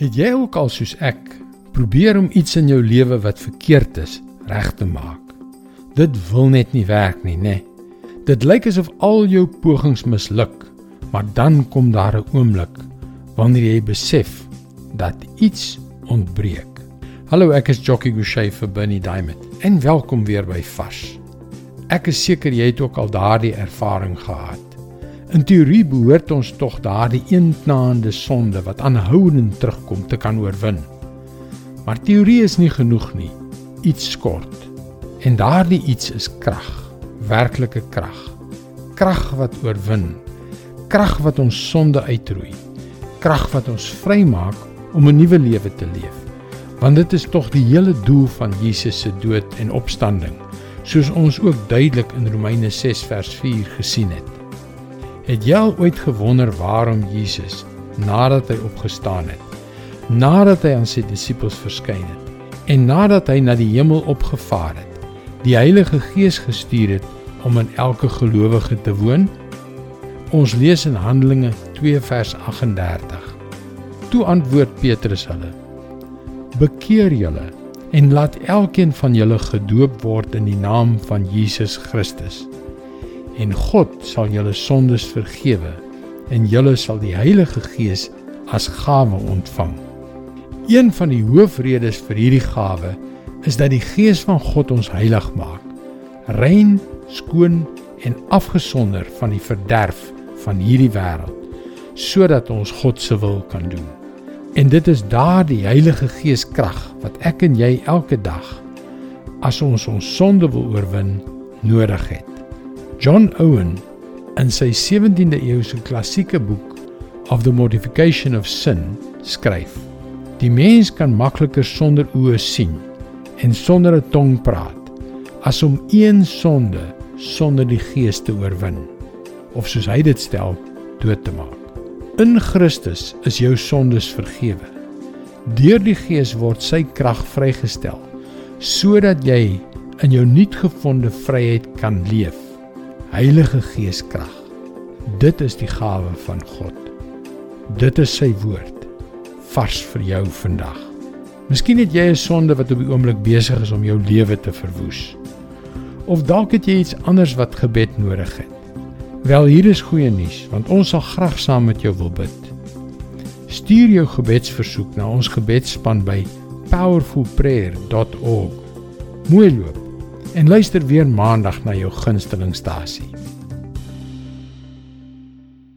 Het jy ook al soos ek probeer om iets in jou lewe wat verkeerd is reg te maak? Dit wil net nie werk nie, né? Dit lyk asof al jou pogings misluk, maar dan kom daar 'n oomblik wanneer jy besef dat iets ontbreek. Hallo, ek is Jockey Gouchee vir Bernie Diamond en welkom weer by Fas. Ek is seker jy het ook al daardie ervaring gehad. In teorie behoort ons tog daardie eentnaande sonde wat aanhoudend terugkom te kan oorwin. Maar teorie is nie genoeg nie. Iets skort. En daardie iets is krag, werklike krag. Krag wat oorwin. Krag wat ons sonde uitroei. Krag wat ons vrymaak om 'n nuwe lewe te leef. Want dit is tog die hele doel van Jesus se dood en opstanding, soos ons ook duidelik in Romeine 6 vers 4 gesien het. Het jy al ooit gewonder waarom Jesus nadat hy opgestaan het, nadat hy aan sy disippels verskyn het en nadat hy na die hemel opgevaar het, die Heilige Gees gestuur het om in elke gelowige te woon? Ons lees in Handelinge 2 vers 38. Toe antwoord Petrus hulle: Bekeer julle en laat elkeen van julle gedoop word in die naam van Jesus Christus en God sal julle sondes vergewe en julle sal die Heilige Gees as gawe ontvang. Een van die hoofredes vir hierdie gawe is dat die Gees van God ons heilig maak, rein, skoon en afgesonder van die verderf van hierdie wêreld, sodat ons God se wil kan doen. En dit is daardie Heilige Gees krag wat ek en jy elke dag as ons ons sonde wil oorwin nodig het. John Owen in sy 17de eeuse klassieke boek Of the Mortification of Sin skryf: Die mens kan makliker sonder oë sien en sonder 'n tong praat as om een sonde sonder die gees te oorwin of soos hy dit stel dood te maak. In Christus is jou sondes vergewe. Deur die gees word sy krag vrygestel sodat jy in jou nuutgevonde vryheid kan leef. Heilige Gees krag. Dit is die gawe van God. Dit is sy woord vars vir jou vandag. Miskien het jy 'n sonde wat op die oomblik besig is om jou lewe te verwoes. Of dalk het jy iets anders wat gebed nodig het. Wel, hier is goeie nuus, want ons sal graag saam met jou wil bid. Stuur jou gebedsversoek na ons gebedsspan by powerfulprayer.org. Mooi loop en luister weer maandag na jou gunstelingstasie.